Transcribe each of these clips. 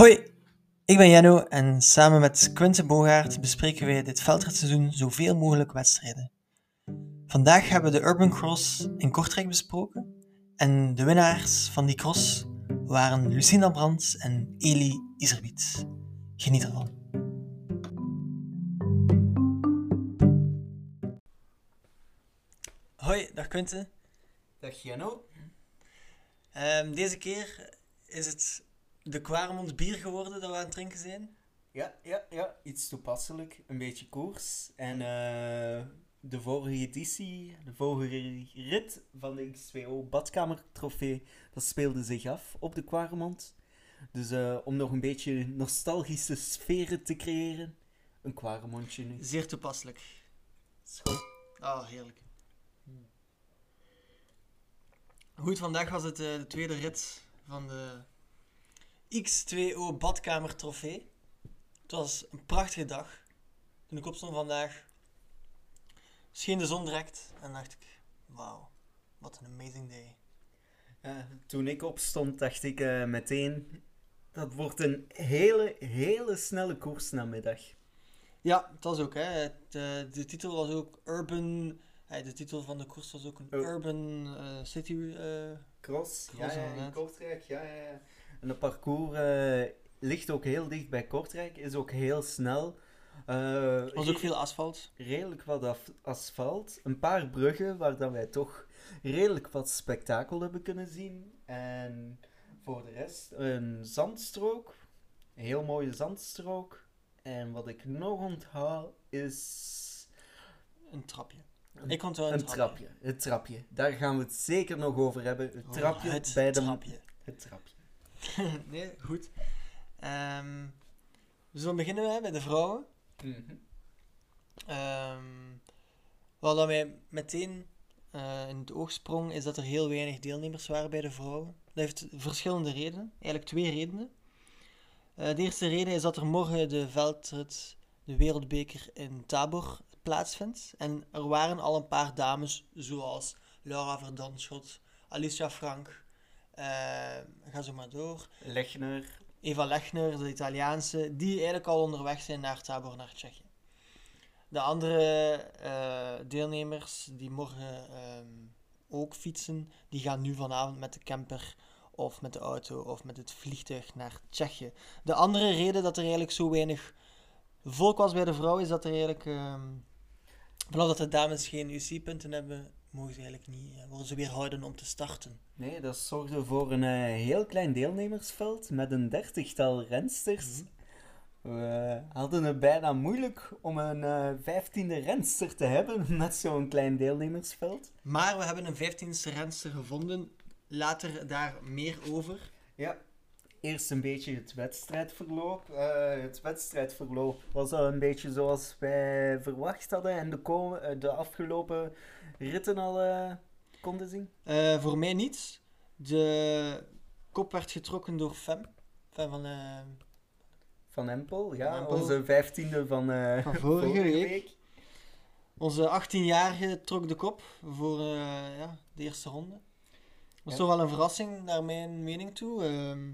Hoi, ik ben Jenno en samen met Quinten Bogaert bespreken wij dit veldritseizoen zoveel mogelijk wedstrijden. Vandaag hebben we de Urban Cross in Kortrijk besproken en de winnaars van die cross waren Lucinda Brands en Eli Iserbiet. Geniet ervan. Hoi, dag Quinten. Dag Jenno. Ehm, deze keer is het de Quaremont bier geworden dat we aan het drinken zijn. Ja, ja, ja, iets toepasselijk. Een beetje koers. En eh, de vorige editie, de vorige rit van de X2O badkamertrofee, dat speelde zich af op de Quaremont. Dus eh, om nog een beetje nostalgische sferen te creëren, een Quaremontje nu. Zeer toepasselijk. Schoon. Oh, heerlijk. Goed, vandaag was het eh, de tweede rit van de X2O badkamer trofee. Het was een prachtige dag. Toen ik opstond vandaag, scheen de zon direct en dacht ik, wauw, wat een amazing day. Ja, toen ik opstond, dacht ik eh, meteen, dat wordt een hele, hele snelle koers namiddag. Ja, het was ook, hè. Het, eh, de titel was ook Urban... eh, de titel van de koers was ook een Oh. Urban eh, City... eh, Cross, ja, Cross, ja, in. Kortrijk, ja, ja, ja. En het parcours eh, ligt ook heel dicht bij Kortrijk, is ook heel snel. Eh, was ook veel asfalt. redelijk wat af- asfalt. Een paar bruggen waar dan wij toch redelijk wat spektakel hebben kunnen zien. En voor de rest een zandstrook. Een heel mooie zandstrook. En wat ik nog onthoud is Een trapje. Ik vond het wel een, een trapje. Het trapje. Daar gaan we het zeker nog over hebben. Het Oh, trapje het bij de... trapje. Het trapje. nee, goed. Ehm, we zullen beginnen hè, bij de vrouwen. Ehm wat dan mij meteen eh, in het oog sprong, is dat er heel weinig deelnemers waren bij de vrouwen. Dat heeft verschillende redenen, eigenlijk twee redenen. Eh, de eerste reden is dat er morgen de veldrit, de wereldbeker in Tabor plaatsvindt. En er waren al een paar dames, zoals Laura Verdanschot, Alicia Frank, ga zo maar door. Lechner. Eva Lechner, de Italiaanse, die eigenlijk al onderweg zijn naar Tabor, naar Tsjechië. De andere eh, deelnemers die morgen ehm, ook fietsen, die gaan nu vanavond met de camper of met de auto of met het vliegtuig naar Tsjechië. De andere reden dat er eigenlijk zo weinig volk was bij de vrouw is dat er eigenlijk, ehm vanaf dat de dames geen UC-punten hebben, mogen ze eigenlijk niet, eh, worden ze weerhouden om te starten. Nee, dat zorgde voor een eh, heel klein deelnemersveld met een dertigtal rensters. We hadden het bijna moeilijk om een eh, vijftiende renster te hebben met zo'n klein deelnemersveld. Maar we hebben een 15e renster gevonden. Later daar meer over. Ja. Eerst een beetje het wedstrijdverloop. Eh, het wedstrijdverloop was al een beetje zoals wij verwacht hadden en de, eh, de afgelopen ritten al eh, konden zien. Voor mij niet. De kop werd getrokken door Fem. Fem van, Van Empel, ja, Van Empel. onze vijftiende van, Van vorige week. onze 18-jarige trok de kop voor ja, de eerste ronde. Dat was Ja. toch wel een verrassing naar mijn mening toe. Ehm,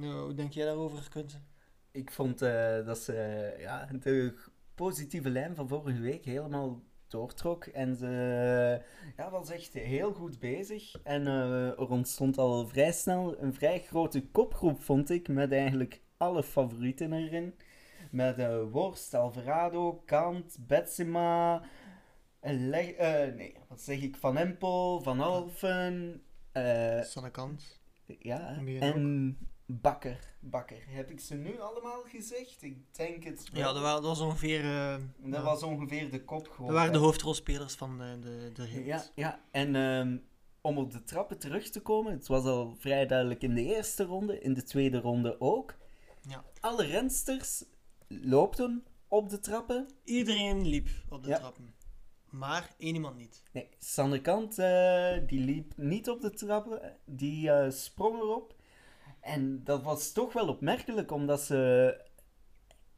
nou, hoe denk jij daarover, Quinten? Ik vond eh, dat ze eh, ja, de positieve lijn van vorige week helemaal doortrok. En ze ja, was echt heel goed bezig. En eh, er ontstond al vrij snel een vrij grote kopgroep, vond ik. Met eigenlijk alle favorieten erin. Met eh, Worst, Alvarado, Kant, Betsema. eh, nee, wat zeg ik? Van Empel, Van Alphen. eh, Sannekant. ja, en Bakker. Bakker. Heb ik ze nu allemaal gezegd? Ik denk het wel. Ja, dat, wa- dat was ongeveer... eh, Dat ja, was ongeveer de kop gewoon. dat waren de hoofdrolspelers van de, de, de rit. Ja, ja. en ehm, om op de trappen terug te komen, het was al vrij duidelijk in de eerste ronde, in de tweede ronde ook. Ja. Alle rensters loopten op de trappen. Iedereen liep op de Ja. trappen. Maar één iemand niet. Nee, Sander Kant, eh, die liep niet op de trappen, die eh, sprong erop. En dat was toch wel opmerkelijk, omdat ze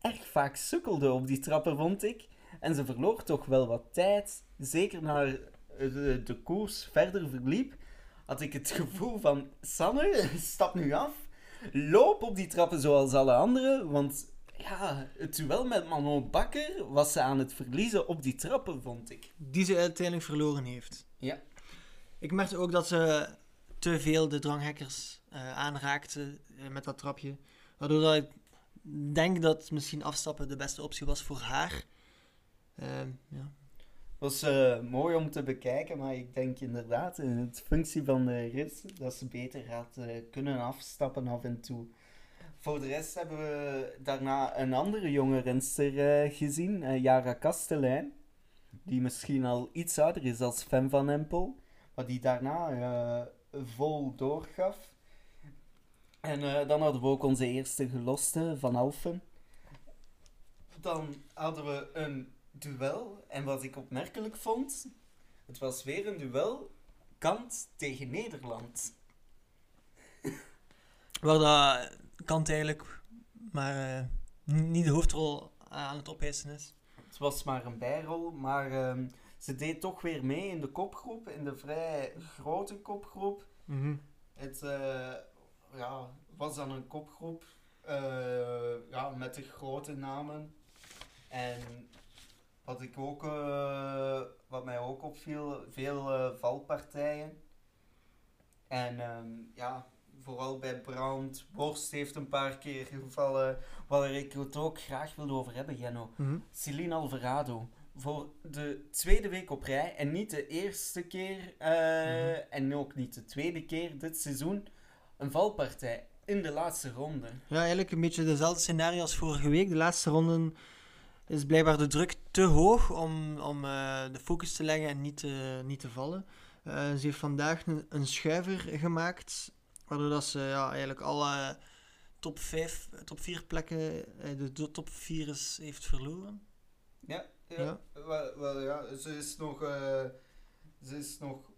erg vaak sukkelde op die trappen, vond ik. En ze verloor toch wel wat tijd. Zeker naar de, de koers verder verliep, had ik het gevoel van... Sanne, stap nu af. loop op die trappen zoals alle anderen. Want ja, het duel met Manon Bakker was ze aan het verliezen op die trappen, vond ik. Die ze uiteindelijk verloren heeft. Ja. Ik merkte ook dat ze te veel de dranghekkers eh, aanraakte eh, met dat trapje. Waardoor ik denk dat misschien afstappen de beste optie was voor haar. Ehm, ja. was eh, mooi om te bekijken, maar ik denk inderdaad in het functie van de rit dat ze beter gaat kunnen afstappen af en toe. Voor de rest hebben we daarna een andere jonge renster gezien, Jara Kastelein. Die misschien al iets ouder is als Fem van Empel, maar die daarna vol doorgaf. En eh, dan hadden we ook onze eerste geloste van Alphen. Dan hadden we een duel. En wat ik opmerkelijk vond, het was weer een duel kant tegen Nederland. Waar dat Kant eigenlijk maar eh, niet de hoofdrol aan het opeisen is. Het was maar een bijrol, maar ehm, ze deed toch weer mee in de kopgroep, in de vrij grote kopgroep. Het eh, ja, was dan een kopgroep eh, ja, met de grote namen. En wat, ik ook, eh, wat mij ook opviel, veel eh, valpartijen. En ehm, ja, vooral bij Brand, Worst heeft een paar keer gevallen. Waar ik het ook graag wilde over hebben, Jenno. Celine Alvarado. Voor de tweede week op rij en niet de eerste keer Mhm. en ook niet de tweede keer dit seizoen een valpartij in de laatste ronde. Ja, eigenlijk een beetje dezelfde scenario als vorige week. De laatste ronden is blijkbaar de druk te hoog om, om eh, de focus te leggen en niet te, niet te vallen. Eh, ze heeft vandaag een, een schuiver gemaakt, waardoor dat ze ja, eigenlijk alle top 5, top 4 plekken, eh, de, top 4 is, heeft verloren. Ja, ja. Ja. Wel, wel, ja. Ze is nog, eh, ze is nog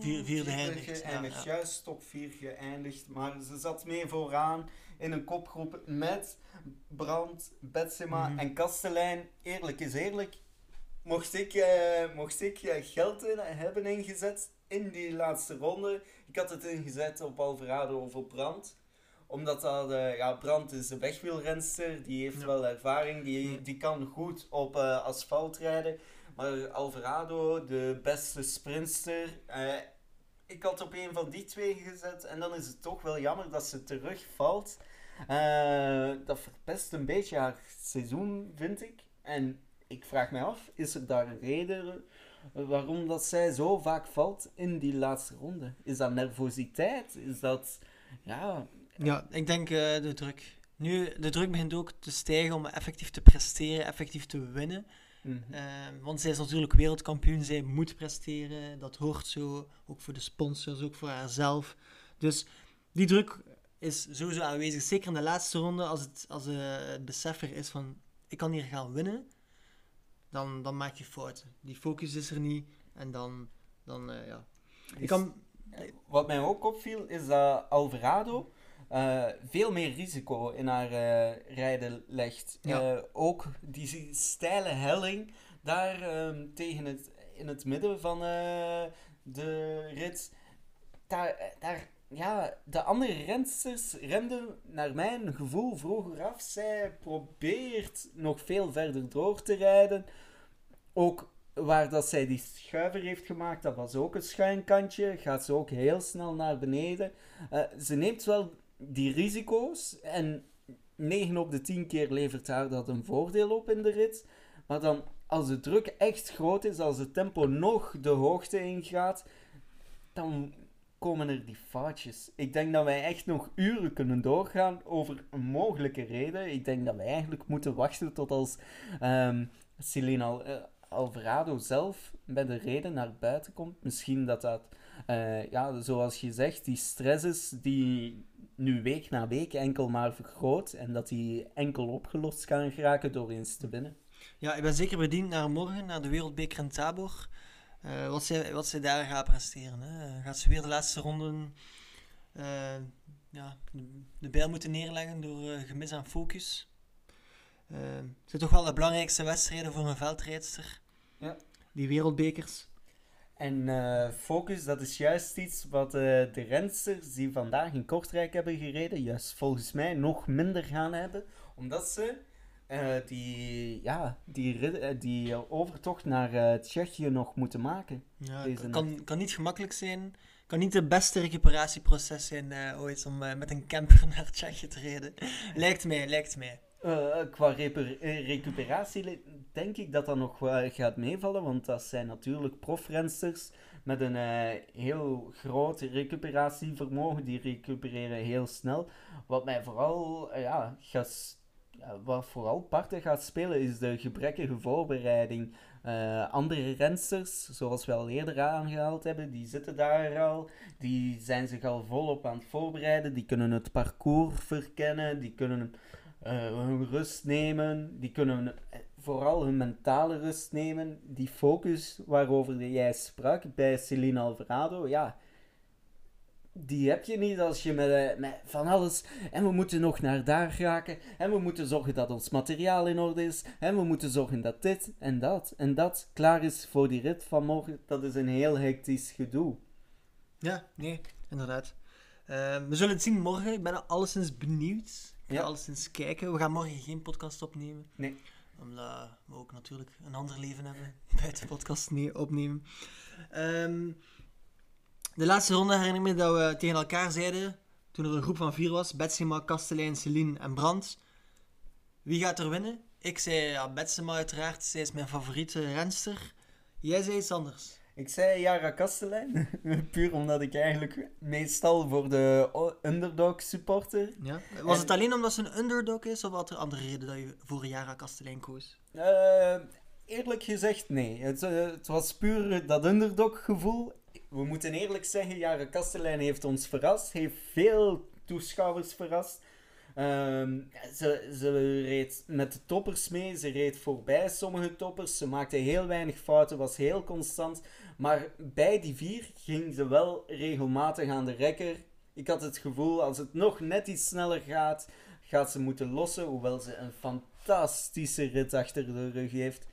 Vier- vierde geëindigd, geëindigd. ja, ja. Juist top 4 geëindigd. Maar ze zat mee vooraan in een kopgroep met Brand, Betsema Mhm. en Kastelein. Eerlijk is eerlijk. Mocht ik, eh, mocht ik eh, geld in, hebben ingezet in die laatste ronde. Ik had het ingezet op Alvarado of op Brand omdat dat, eh, ja, Brandt is een wegwielrenster, die heeft Ja. wel ervaring, die, die kan goed op eh, asfalt rijden. Maar Alvarado, de beste sprinter, eh, ik had op een van die twee gezet en dan is het toch wel jammer dat ze terugvalt. Eh, dat verpest een beetje haar seizoen, vind ik. En ik vraag me af, is er daar een reden waarom dat zij zo vaak valt in die laatste ronde? Is dat nervositeit? Is dat... Ja, Ja, ik denk eh, de druk. Nu, de druk begint ook te stijgen om effectief te presteren, effectief te winnen. Mhm. Eh, want zij is natuurlijk wereldkampioen, zij moet presteren. Dat hoort zo, ook voor de sponsors, ook voor haarzelf. Dus die druk is sowieso aanwezig. Zeker in de laatste ronde, als het, als eh, het besef er is van ik kan hier gaan winnen, dan, dan maak je fouten. Die focus is er niet en dan, dan eh, ja. Ik kan, Wat mij ook opviel is dat Alvarado eh, veel meer risico in haar eh, rijden legt. Ja. Eh, ook die steile helling daar ehm, tegen het, in het midden van de rit. Daar, daar, ja, de andere rensters renden naar mijn gevoel vroeger af. Zij probeert nog veel verder door te rijden. Ook waar dat zij die schuiver heeft gemaakt, dat was ook een schuinkantje. Gaat ze ook heel snel naar beneden. Ze neemt wel die risico's. En 9 op de 10 keer levert haar dat een voordeel op in de rit. Maar dan, als de druk echt groot is, als het tempo nog de hoogte ingaat, dan komen er die foutjes. Ik denk dat wij echt nog uren kunnen doorgaan over een mogelijke reden. Ik denk dat wij eigenlijk moeten wachten tot als eh, Alvarado zelf bij de reden naar buiten komt. Misschien dat dat, eh, ja, zoals je zegt, die stress is die nu week na week enkel maar vergroot en dat die enkel opgelost kan geraken door eens te winnen. ja, ik ben zeker bediend naar morgen, naar de Wereldbeker in Tabor. Eh, wat, zij, wat zij daar gaat presteren. Hè. Gaat ze weer de laatste ronden eh, ja, de, de bijl moeten neerleggen door gemis aan focus. Het zijn toch wel de belangrijkste wedstrijden voor een veldrijdster. Ja. Die wereldbekers. En eh, focus, dat is juist iets wat eh, de rensters die vandaag in Kortrijk hebben gereden, juist volgens mij nog minder gaan hebben. Omdat ze eh, die, ja, die, die overtocht naar Tsjechië nog moeten maken. Ja, kan, kan niet gemakkelijk zijn. Kan niet het beste recuperatieproces zijn ooit om met een camper naar Tsjechië te rijden. lijkt mij, lijkt mij. Eh, qua eh, recuperatie denk ik dat dat nog wel gaat meevallen, want dat zijn natuurlijk profrensters met een eh, heel groot recuperatievermogen. Die recupereren heel snel. Wat mij vooral, ja, gaat, wat vooral parten gaat spelen is de gebrekkige voorbereiding. Andere rensters, zoals we al eerder aangehaald hebben, die zitten daar al. Die zijn zich al volop aan het voorbereiden. Die kunnen het parcours verkennen. Die kunnen hun rust nemen. Die kunnen eh, vooral hun mentale rust nemen. Die focus waarover jij sprak bij Celine Alvarado, ja. Die heb je niet als je met, eh, van alles. En we moeten nog naar daar raken. En we moeten zorgen dat ons materiaal in orde is. En we moeten zorgen dat dit en dat en dat klaar is voor die rit van morgen. Dat is een heel hectisch gedoe. Ja, nee, inderdaad. Eh, we zullen het zien morgen. Ik ben alleszins benieuwd. Ik ga Ja. alleszins kijken. We gaan morgen geen podcast opnemen. Nee. Omdat we ook natuurlijk een ander leven hebben. Buiten podcast opnemen. Ehm, de laatste ronde herinner ik me dat we tegen elkaar zeiden. Toen er een groep van vier was. Betsema, Kastelein, Celine en Brandt. Wie gaat er winnen? Ik zei ja, Betsema uiteraard. Zij is mijn favoriete renster. Jij zei iets anders. Ik zei Jara Kastelein, puur omdat ik eigenlijk meestal voor de underdog supporter. Ja. Was En- het alleen omdat ze een underdog is, of had er andere reden dat je voor Jara Kastelein koos? Eh, eerlijk gezegd, nee. Het, eh, het was puur dat underdog gevoel. We moeten eerlijk zeggen, Jara Kastelein heeft ons verrast, heeft veel toeschouwers verrast. Ehm, ze, ze reed met de toppers mee, ze reed voorbij sommige toppers, ze maakte heel weinig fouten, was heel constant. Maar bij die vier ging ze wel regelmatig aan de rekker. Ik had het gevoel, als het nog net iets sneller gaat, gaat ze moeten lossen. Hoewel ze een fantastische rit achter de rug heeft.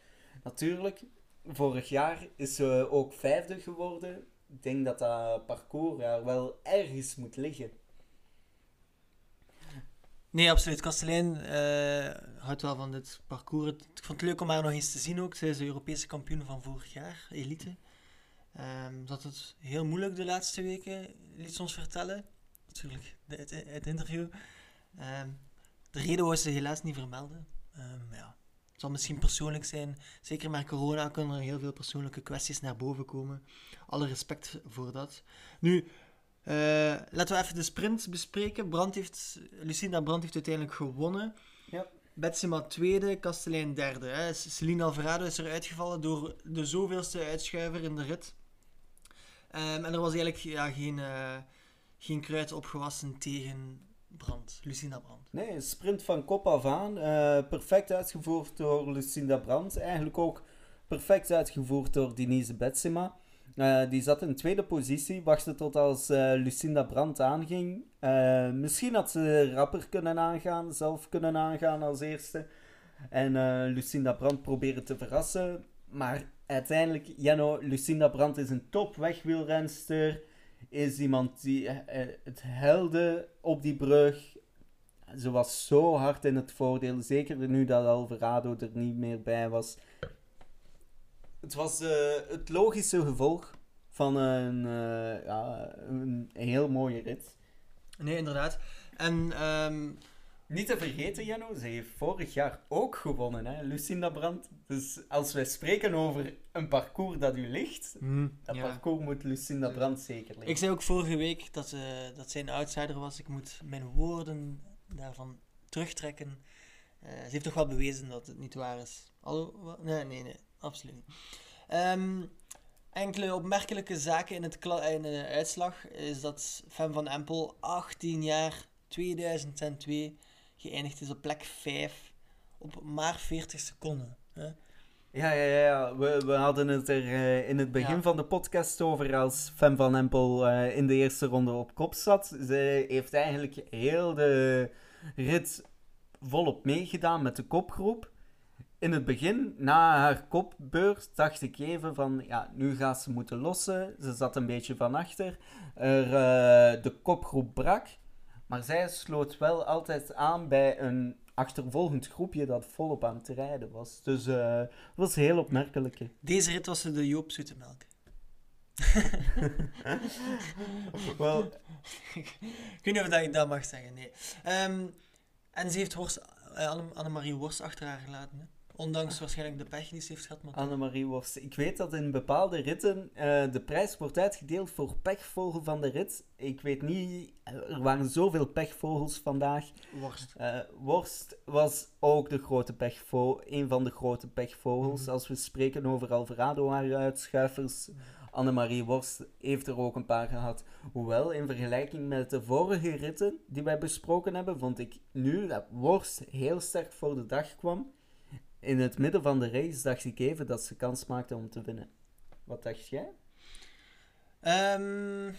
Natuurlijk, vorig jaar is ze ook vijfde geworden. Ik denk dat dat parcours haar wel ergens moet liggen. Nee, absoluut. Kastelein eh, houdt wel van dit parcours. Ik vond het leuk om haar nog eens te zien ook. Zij is de Europese kampioen van vorig jaar, elite. Ehm dat het heel moeilijk de laatste weken, liet ze ons vertellen. Natuurlijk, het, het interview. Ehm, de reden wou ze helaas niet vermelden. Ehm, ja. Het zal misschien persoonlijk zijn. Zeker met corona kunnen er heel veel persoonlijke kwesties naar boven komen. Alle respect voor dat. Nu, laten we even de sprint bespreken. Brand heeft, Lucinda Brandt heeft uiteindelijk gewonnen. Ja. Betsema tweede, Kastelein derde. Hè. Celine Alvarado is er uitgevallen door de zoveelste uitschuiver in de rit. Ehm, en er was eigenlijk ja, geen, eh, geen kruid opgewassen tegen Brand, Lucinda Brandt. Nee, een sprint van kop af aan. eh, perfect uitgevoerd door Lucinda Brandt. Eigenlijk ook perfect uitgevoerd door Denise Betsema. Eh, die zat in tweede positie, wachtte tot als eh, Lucinda Brandt aanging. Eh, misschien had ze rapper kunnen aangaan, zelf kunnen aangaan als eerste. En Lucinda Brandt proberen te verrassen. Maar uiteindelijk, Jenno, Lucinda Brandt is een top wegwielrenster. Is iemand die het helde op die brug. Ze was zo hard in het voordeel. Zeker nu dat Alvarado er niet meer bij was. Het was eh, het logische gevolg van een, eh, ja, een heel mooie rit. Nee, inderdaad. En ehm, Niet te vergeten, Jano, ze heeft vorig jaar ook gewonnen, hè, Lucinda Brandt. Dus als wij spreken over een parcours dat u ligt, hmm, dat ja. parcours moet Lucinda Brandt zeker liggen. Ik zei ook vorige week dat, eh, dat zij een outsider was. Ik moet mijn woorden daarvan terugtrekken. Ze heeft toch wel bewezen dat het niet waar is. Nee, nee, nee. Absoluut. Ehm, enkele opmerkelijke zaken in, het in de uitslag is dat Fem van Empel 18 jaar 2002 geëindigd is op plek 5 op maar 40 seconden. Hè? Ja, ja, ja. We, we hadden het er eh, in het begin Ja. van de podcast over als Fem van Empel eh, in de eerste ronde op kop zat. Ze heeft eigenlijk heel de rit volop meegedaan met de kopgroep. In het begin, na haar kopbeurt, dacht ik even van, ja, nu gaat ze moeten lossen. Ze zat een beetje van achter. Er, eh, de kopgroep brak. Maar zij sloot wel altijd aan bij een achtervolgend groepje dat volop aan het rijden was. Dus eh het was heel opmerkelijk. Deze rit was ze de Joop Zoetemelk. Wel, Ik weet niet of dat ik dat mag zeggen, nee. Ehm, en ze heeft Horst, eh, Anne- Annemarie Worst achter haar gelaten. Hè? Ondanks waarschijnlijk de pech die ze heeft gehad. Maar Annemarie Worst. Ik weet dat in bepaalde ritten eh, de prijs wordt uitgedeeld voor pechvogel van de rit. Ik weet niet, er waren zoveel pechvogels vandaag. Worst. Eh, Worst was ook de grote pechvo een van de grote pechvogels. Mhm. Als we spreken over Alvarado, haar uitschuifers. Annemarie Worst heeft er ook een paar gehad. Hoewel, in vergelijking met de vorige ritten die wij besproken hebben, vond ik nu dat Worst heel sterk voor de dag kwam. In het midden van de race dacht ik even dat ze kans maakte om te winnen. Wat dacht jij? Ehm,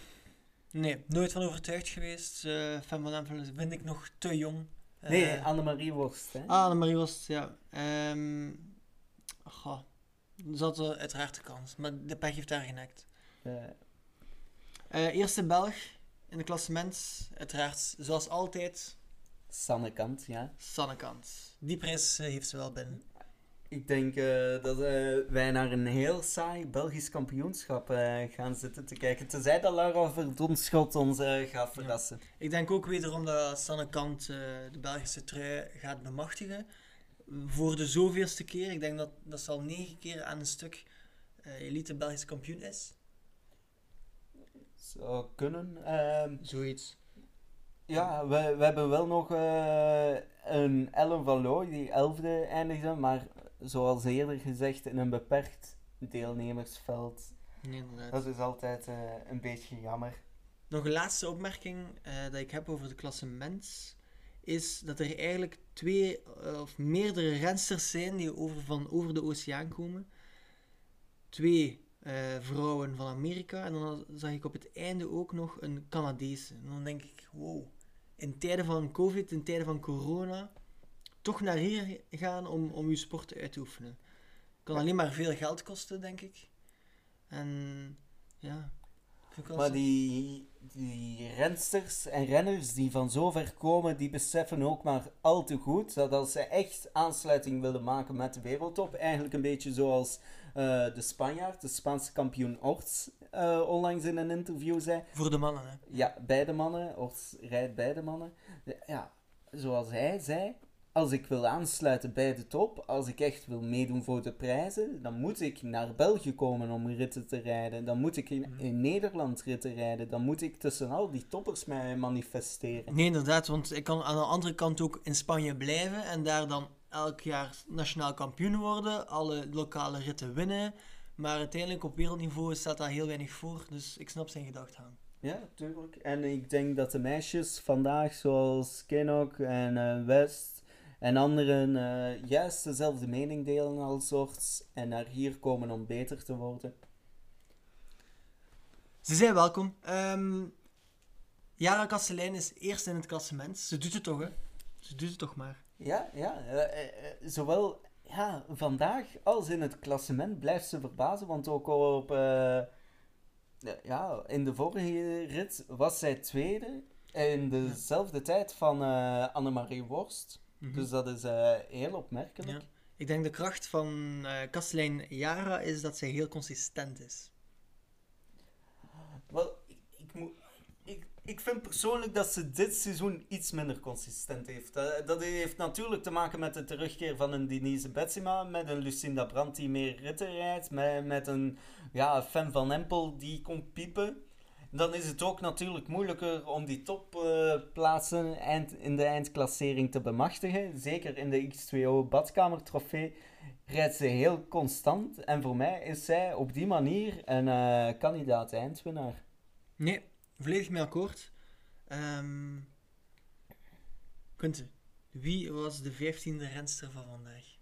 nee, nooit van overtuigd geweest. Fem van Empel vind ik nog te jong. Eh, Nee, Annemarie Worst. Hè? Ah, Annemarie Worst, ja. Ehm goh. Eh, uiteraard de kans, maar de pech heeft daar genekt. Eh, Eh, eerste Belg in het klassement. Uiteraard, zoals altijd, Sanne Kant, ja. Sannekant. Die prijs heeft ze wel binnen. Ik denk eh, dat eh, wij naar een heel saai Belgisch kampioenschap eh, gaan zitten te kijken. Tenzij dat Laura Verdonschot ons gaat verrassen. Ik denk ook wederom dat Sannekant eh de Belgische trui gaat bemachtigen. Voor de zoveelste keer. Ik denk dat, dat ze al negen keer aan een stuk elite Belgisch kampioen is. Zou kunnen. Ehm, Zoiets. ja, we, we hebben wel nog een Ellen van Looy die elfde eindigde. Maar zoals eerder gezegd, in een beperkt deelnemersveld. Nee, inderdaad. Dat is altijd eh, een beetje jammer. Nog een laatste opmerking eh, dat ik heb over de klassement is dat er eigenlijk twee eh, of meerdere rensters zijn die over, van over de oceaan komen. Twee vrouwen van Amerika en dan zag ik op het einde ook nog een Canadese. En dan denk ik, wow, in tijden van COVID, in tijden van corona, toch naar hier gaan om, om je sport uit te oefenen. Kan alleen maar veel geld kosten, denk ik. En ja, Maar die, die rensters en renners die van zo ver komen, die beseffen ook maar al te goed dat als ze echt aansluiting willen maken met de wereldtop, eigenlijk een beetje zoals eh, de Spanjaard, de Spaanse kampioen Orts, eh, onlangs in een interview zei. Voor de mannen, hè. Ja, beide mannen, Orts rijdt beide mannen. Ja, zoals hij zei, als ik wil aansluiten bij de top, als ik echt wil meedoen voor de prijzen, dan moet ik naar België komen om ritten te rijden. Dan moet ik in, Mhm. in Nederland ritten rijden. Dan moet ik tussen al die toppers mij manifesteren. Nee, inderdaad, want ik kan aan de andere kant ook in Spanje blijven en daar dan elk jaar nationaal kampioen worden, alle lokale ritten winnen. Maar uiteindelijk op wereldniveau staat daar heel weinig voor, dus ik snap zijn gedachtegang. Ja, tuurlijk. En ik denk dat de meisjes vandaag, zoals Kinnock en eh, West en anderen, eh, juist dezelfde mening delen als Orts en naar hier komen om beter te worden. Ze zijn welkom. Ehm Jara Kastelein is eerst in het klassement. Ze doet het toch, hè? Ze doet het toch maar. Ja, ja. eh, eh, zowel ja, vandaag als in het klassement blijft ze verbazen, want ook op, ja, in de vorige rit was zij tweede in dezelfde tijd van eh Annemarie Worst. Mhm. Dus dat is eh, heel opmerkelijk. Ja. Ik denk de kracht van eh Kastelein Jara is dat zij heel consistent is. Wel, ik, ik, moet, ik, ik vind persoonlijk dat ze dit seizoen iets minder consistent heeft. Dat heeft natuurlijk te maken met de terugkeer van een Denise Betsema, met een Lucinda Brandt die meer ritten rijdt, met, met een ja, Fem van Empel die komt piepen. Dan is het ook natuurlijk moeilijker om die topplaatsen in de eindklassering te bemachtigen. Zeker in de X2O badkamertrofee rijdt ze heel constant. En voor mij is zij op die manier een eh, kandidaat eindwinnaar. Nee, volledig mee akkoord. Ehm Quinten, wie was de vijftiende renster van vandaag?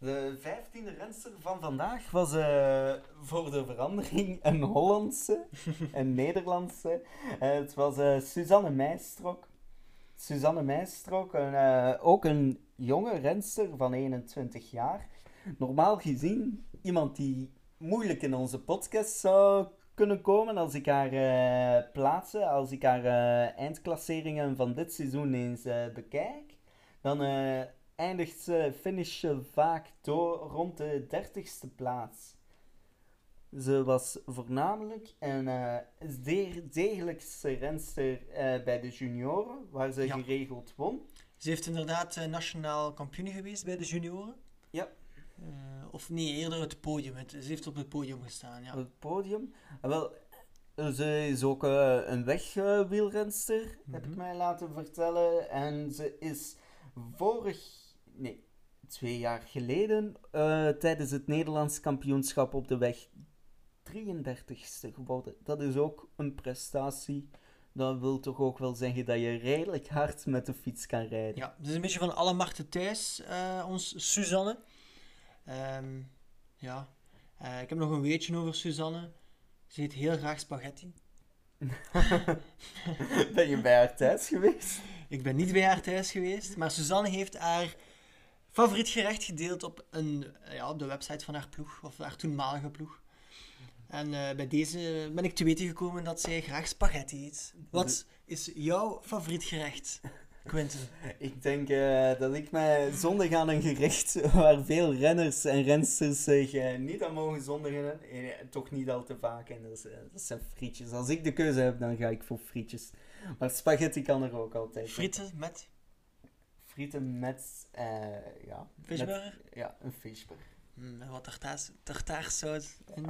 De vijftiende renster van vandaag was eh, voor de verandering een Hollandse, een Nederlandse. Eh, het was eh, Suzanne Meijstrok. Suzanne Meijstrook, een, ook een jonge renster van 21 jaar. Normaal gezien iemand die moeilijk in onze podcast zou kunnen komen als ik haar plaatsen, als ik haar eindklasseringen van dit seizoen eens bekijk. Dan eindigt ze, finish ze vaak door rond de 30ste plaats. Ze was voornamelijk een eh, zeer degelijkste renster eh, bij de junioren, waar ze Ja. geregeld won. Ze heeft inderdaad eh, nationaal kampioen geweest bij de junioren. Ja. Of nee, eerder het podium. Het, ze heeft op het podium gestaan, ja. op het podium. En wel, ze is ook een wegwielrenster, heb ik Mhm. mij laten vertellen. En ze is vorig, nee, twee jaar geleden, eh, tijdens het Nederlands kampioenschap op de weg 33ste geworden. Dat is ook een prestatie. Dat wil toch ook wel zeggen dat je redelijk hard met de fiets kan rijden. Ja, het is een beetje van alle markten thuis, eh, ons Suzanne. Ehm, ja, Eh, ik heb nog een weetje over Suzanne. Ze eet heel graag spaghetti. ben je bij haar thuis geweest? Ik ben niet bij haar thuis geweest, maar Suzanne heeft haar favoriet gerecht gedeeld op, een, ja, op de website van haar ploeg, of haar toenmalige ploeg. En eh, bij deze ben ik te weten gekomen dat zij graag spaghetti eet. Wat is jouw favoriet gerecht, Quentin? Ik denk eh, dat ik mij zondig aan een gerecht waar veel renners en rensters zich eh, niet aan mogen zondigen. Toch niet al te vaak. En dat, is, dat zijn frietjes. Als ik de keuze heb, dan ga ik voor frietjes. Maar spaghetti kan er ook altijd. Frieten met Frieten met, eh, ja. Met- ja, een fishburger. mm, en wat tartaars- tartaarsaus in.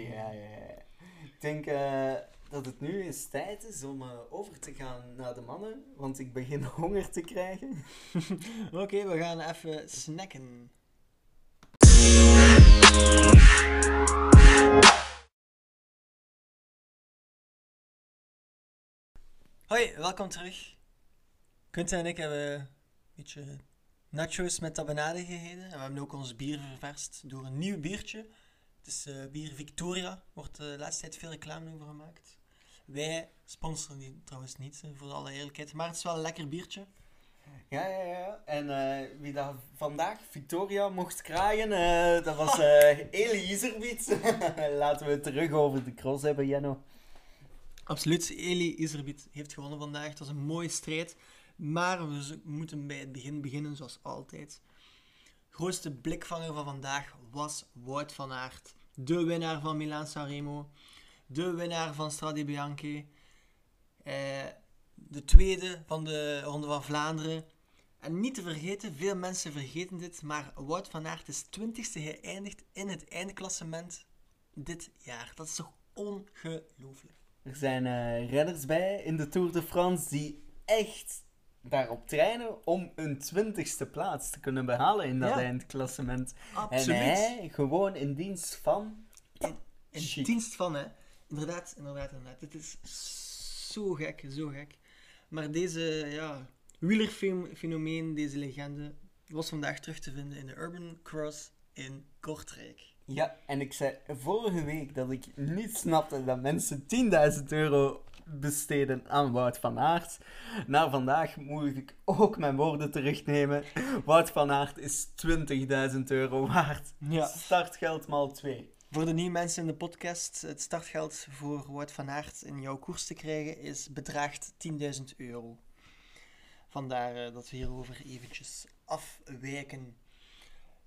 Ja, ja, ja. Ik denk eh, dat het nu eens tijd is om eh, over te gaan naar de mannen. Want ik begin honger te krijgen. Oké, we gaan even snacken. Hoi, welkom terug. Quinten en ik hebben beetje nachos met tapenade gegeten. En we hebben ook ons bier ververst door een nieuw biertje. Het is eh, bier Victoria. Wordt eh, de laatste tijd veel reclame over gemaakt. Wij sponsoren die trouwens niet, eh, voor alle eerlijkheid. Maar het is wel een lekker biertje. Ja, ja, ja. En wie dat vandaag Victoria mocht kraaien, dat was eh Eli Iserbiet. Laten we het terug over de cross hebben, Jenno. Absoluut, Eli Iserbiet heeft gewonnen vandaag. Het was een mooie strijd. Maar we moeten bij het begin beginnen, zoals altijd. Grootste blikvanger van vandaag was Wout van Aert. De winnaar van Milaan Sanremo. De winnaar van Strade Bianche. Eh, de tweede van de Ronde van Vlaanderen. En niet te vergeten, veel mensen vergeten dit, maar Wout van Aert is 20ste geëindigd in het eindklassement dit jaar. Dat is toch ongelooflijk. Er zijn eh, renners bij in de Tour de France die echt daarop trainen om een twintigste plaats te kunnen behalen in dat Ja. eindklassement. Absoluut. En hij gewoon in dienst van... In Chic. dienst van, hè. Inderdaad, inderdaad, inderdaad. Het is zo gek, zo gek. Maar deze, ja, wielerfenomeen, deze legende, was vandaag terug te vinden in de Urban Cross in Kortrijk. Ja, en ik zei vorige week dat ik niet snapte dat mensen 10.000 euro besteden aan Wout van Aert. Na vandaag moet ik ook mijn woorden terugnemen. Wout van Aert is 20.000 euro waard. Ja. Startgeld maal 2. Voor de nieuwe mensen in de podcast, het startgeld voor Wout van Aert in jouw koers te krijgen is bedraagt 10.000 euro. Vandaar eh, dat we hierover eventjes afwijken.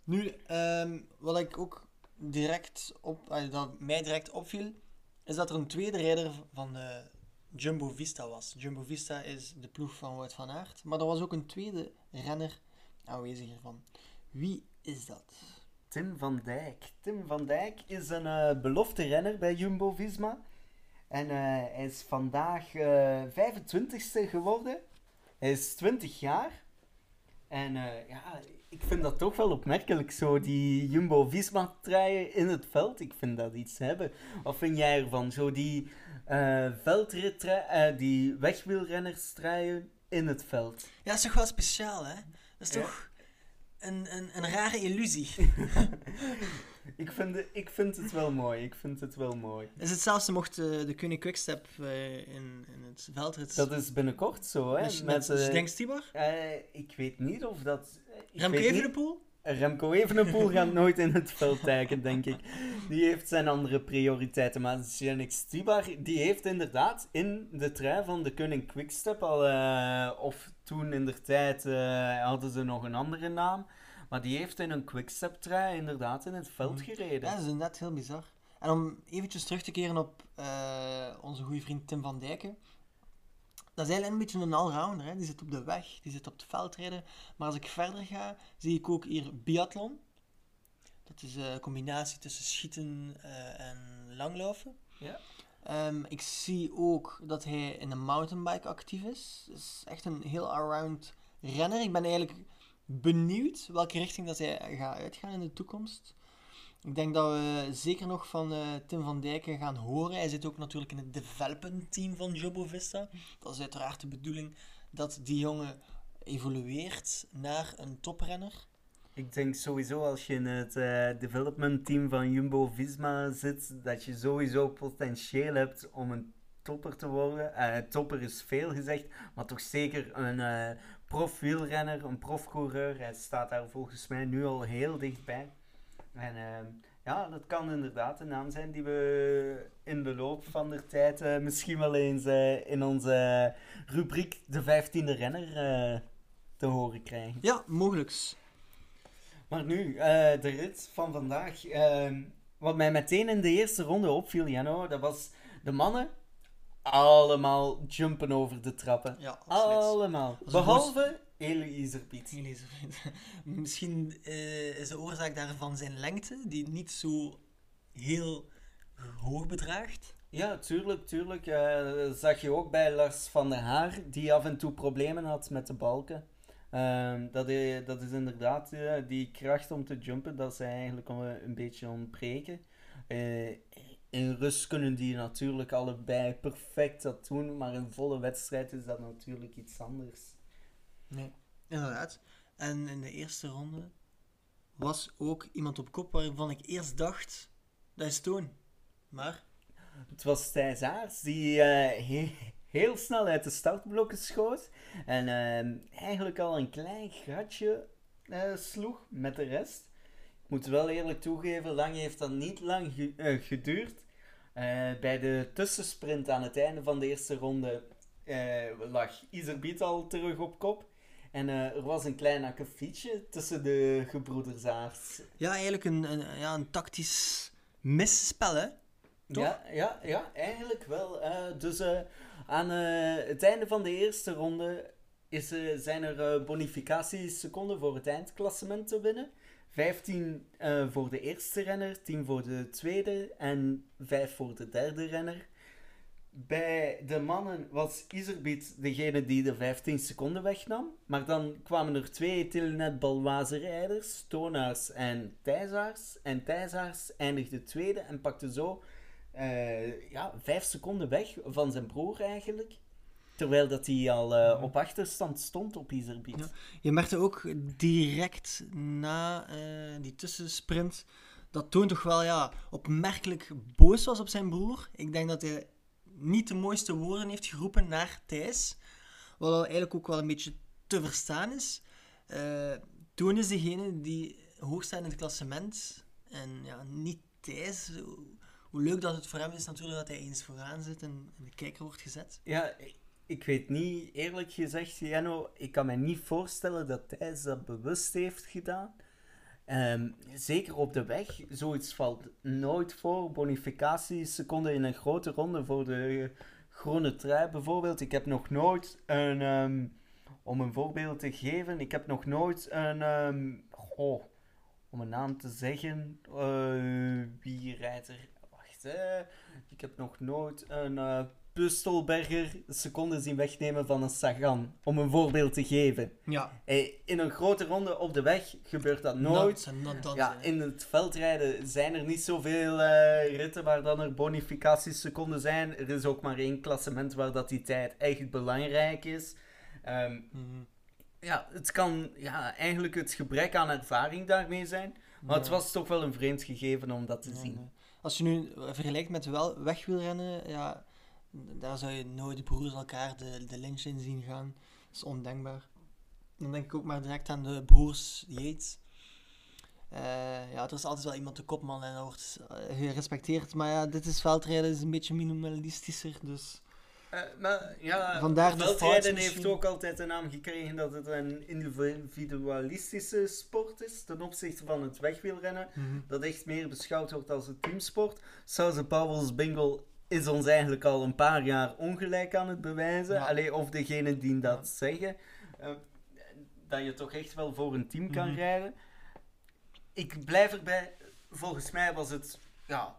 Nu, ehm, wat ik ook direct op, eh, dat mij direct opviel, is dat er een tweede rijder van de Jumbo Vista was. Jumbo Vista is de ploeg van Wout van Aert, maar er was ook een tweede renner aanwezig hiervan. Wie is dat? Tim van Dijk. Tim van Dijk is een eh, belofte renner bij Jumbo Visma. En eh, hij is vandaag eh 25ste geworden. Hij is 20 jaar. En ja, ik vind dat toch wel opmerkelijk zo, die Jumbo Visma truien in het veld. Ik vind dat iets hebben. Wat vind jij ervan? Zo die eh veldrit, eh, die wegwielrenners truien in het veld. Ja, dat is toch wel speciaal, hè? Dat is Ja. toch... een, een, een rare illusie. ik, vind, het- ik vind het wel mooi. Ik vind het wel mooi. is hetzelfde mocht eh, de Koning Quickstep in, in het veldrit... Dat is binnenkort zo, hè? met, Met, met eh, ik weet niet of dat... Remco Evenepoel? Remco Evenepoel gaat nooit in het veld kijken, denk ik. Die heeft zijn andere prioriteiten. Maar Janik Stibar, die heeft inderdaad in de trui van de Koning Quickstep al... eh, of toen in de tijd eh, hadden ze nog een andere naam. Maar die heeft in een Quickstep trui inderdaad in het veld Mhm. gereden. Ja, dat is inderdaad heel bizar. En om eventjes terug te keren op eh, onze goede vriend Tim van Dijken. Dat is eigenlijk een beetje een allrounder. Hè? Die zit op de weg, die zit op het veldrijden. Maar als ik verder ga, zie ik ook hier biathlon. Dat is een combinatie tussen schieten eh, en langlopen. Ja. Ehm, ik zie ook dat hij in een mountainbike actief is. Dat is echt een heel allround renner. Ik ben eigenlijk benieuwd welke richting dat hij gaat uitgaan in de toekomst. Ik denk dat we zeker nog van eh, Tim van Dijken gaan horen. Hij zit ook natuurlijk in het development team van Jumbo Vista. Dat is uiteraard de bedoeling dat die jongen evolueert naar een toprenner. Ik denk sowieso als je in het eh, development team van Jumbo-Visma zit, dat je sowieso potentieel hebt om een topper te worden. Eh, topper is veel gezegd, maar toch zeker een eh profielrenner, een profcoureur. Hij staat daar volgens mij nu al heel dichtbij. En eh, ja, dat kan inderdaad een naam zijn die we in de loop van de tijd eh, misschien wel eens eh, in onze rubriek de vijftiende renner eh, te horen krijgen. Ja, mogelijks. Maar nu, de rit van vandaag. ehm, wat mij meteen in de eerste ronde opviel, Jano, dat was de mannen allemaal jumpen over de trappen. Ja, absoluut. Allemaal. Behalve Eli Iserpiet. Elisabeth. Misschien eh, is de oorzaak daarvan zijn lengte, die niet zo heel hoog bedraagt. Ja, tuurlijk, tuurlijk. zag je ook bij Lars van der Haar, die af en toe problemen had met de balken. Ehm, dat, is, dat is inderdaad die kracht om te jumpen, dat ze eigenlijk eh, een beetje ontbreken. Eh, in rust kunnen die natuurlijk allebei perfect dat doen, maar in volle wedstrijd is dat natuurlijk iets anders. Nee. Inderdaad. En in de eerste ronde was ook iemand op kop waarvan ik eerst dacht, dat is Toon. Maar, Het was Thijs Aars die eh, he- heel snel uit de startblokken schoot. En eh, eigenlijk al een klein gatje eh, sloeg met de rest. Ik moet wel eerlijk toegeven, lang heeft dat niet lang ge- eh, geduurd. Eh, bij de tussensprint aan het einde van de eerste ronde eh, lag Iserbiet al terug op kop. En eh, er was een klein akkefietje tussen de gebroeders Aars. ja, eigenlijk een, een, ja, een tactisch misspel, hè? Toch? Ja, ja, ja, eigenlijk wel. eh, dus eh, aan het einde van de eerste ronde is, zijn er bonificatieseconden voor het eindklassement te winnen. 15 eh, voor de eerste renner, 10 voor de tweede en 5 voor de derde renner. Bij de mannen was Iserbiet degene die de 15 seconden wegnam. Maar dan kwamen er twee Telenet Balwaze rijders, Toonaars en Thijsaars. En Thijsaars eindigde tweede en pakte zo eh, ja, vijf seconden weg van zijn broer eigenlijk. Terwijl dat hij al eh, op achterstand stond op Iserbiet. Ja. Je merkte ook direct na eh, die tussensprint dat Toon toch wel ja, opmerkelijk boos was op zijn broer. Ik denk dat hij niet de mooiste woorden heeft geroepen naar Thijs. Wat eigenlijk ook wel een beetje te verstaan is. Eh Toon is degene die hoog staat in het klassement. En ja, niet Thijs. Hoe leuk dat het voor hem is natuurlijk dat hij eens vooraan zit en in de kijker wordt gezet. Ja, ik- weet niet, eerlijk gezegd, Jano, ik kan me niet voorstellen dat Thijs dat bewust heeft gedaan. Ehm, zeker op de weg, zoiets valt nooit voor. Bonificatieseconden in een grote ronde voor de groene trui bijvoorbeeld. Ik heb nog nooit een, ehm, om een voorbeeld te geven, ik heb nog nooit een, ehm, om een naam te zeggen, eh, wie rijdt er? Wacht, hè. ik heb nog nooit een eh Pustelberger seconden zien wegnemen van een Sagan, om een voorbeeld te geven. Ja, in een grote ronde op de weg gebeurt dat nooit. Ja, in het veldrijden zijn er niet zoveel eh, ritten waar dan er bonificatieseconden zijn. Er is ook maar één klassement waar dat die tijd echt belangrijk is. Ehm, Mhm. ja, het kan ja, eigenlijk het gebrek aan ervaring daarmee zijn. Maar het was toch wel een vreemd gegeven om dat te zien. nee. Als je nu vergelijkt met wel wegwielrennen, ja, daar zou je nooit de broers elkaar de, de lynch in zien gaan. Dat is ondenkbaar. Dan denk ik ook maar direct aan de broers Yates. Eh, ja, er is altijd wel iemand de kopman en dat wordt eh, gerespecteerd. Maar ja, dit is veldrijden, is een beetje minimalistischer. Dus Eh, maar ja, Vandaar de veldrijden heeft ook altijd de naam gekregen dat het een individualistische sport is ten opzichte van het wegwielrennen. Dat echt meer beschouwd wordt als een teamsport. Sousa Pauwels Bingo is ons eigenlijk al een paar jaar ongelijk aan het bewijzen. Ja. Alleen of degenen die dat zeggen, eh, dat je toch echt wel voor een team kan Mhm. rijden. Ik blijf erbij, volgens mij was het ja,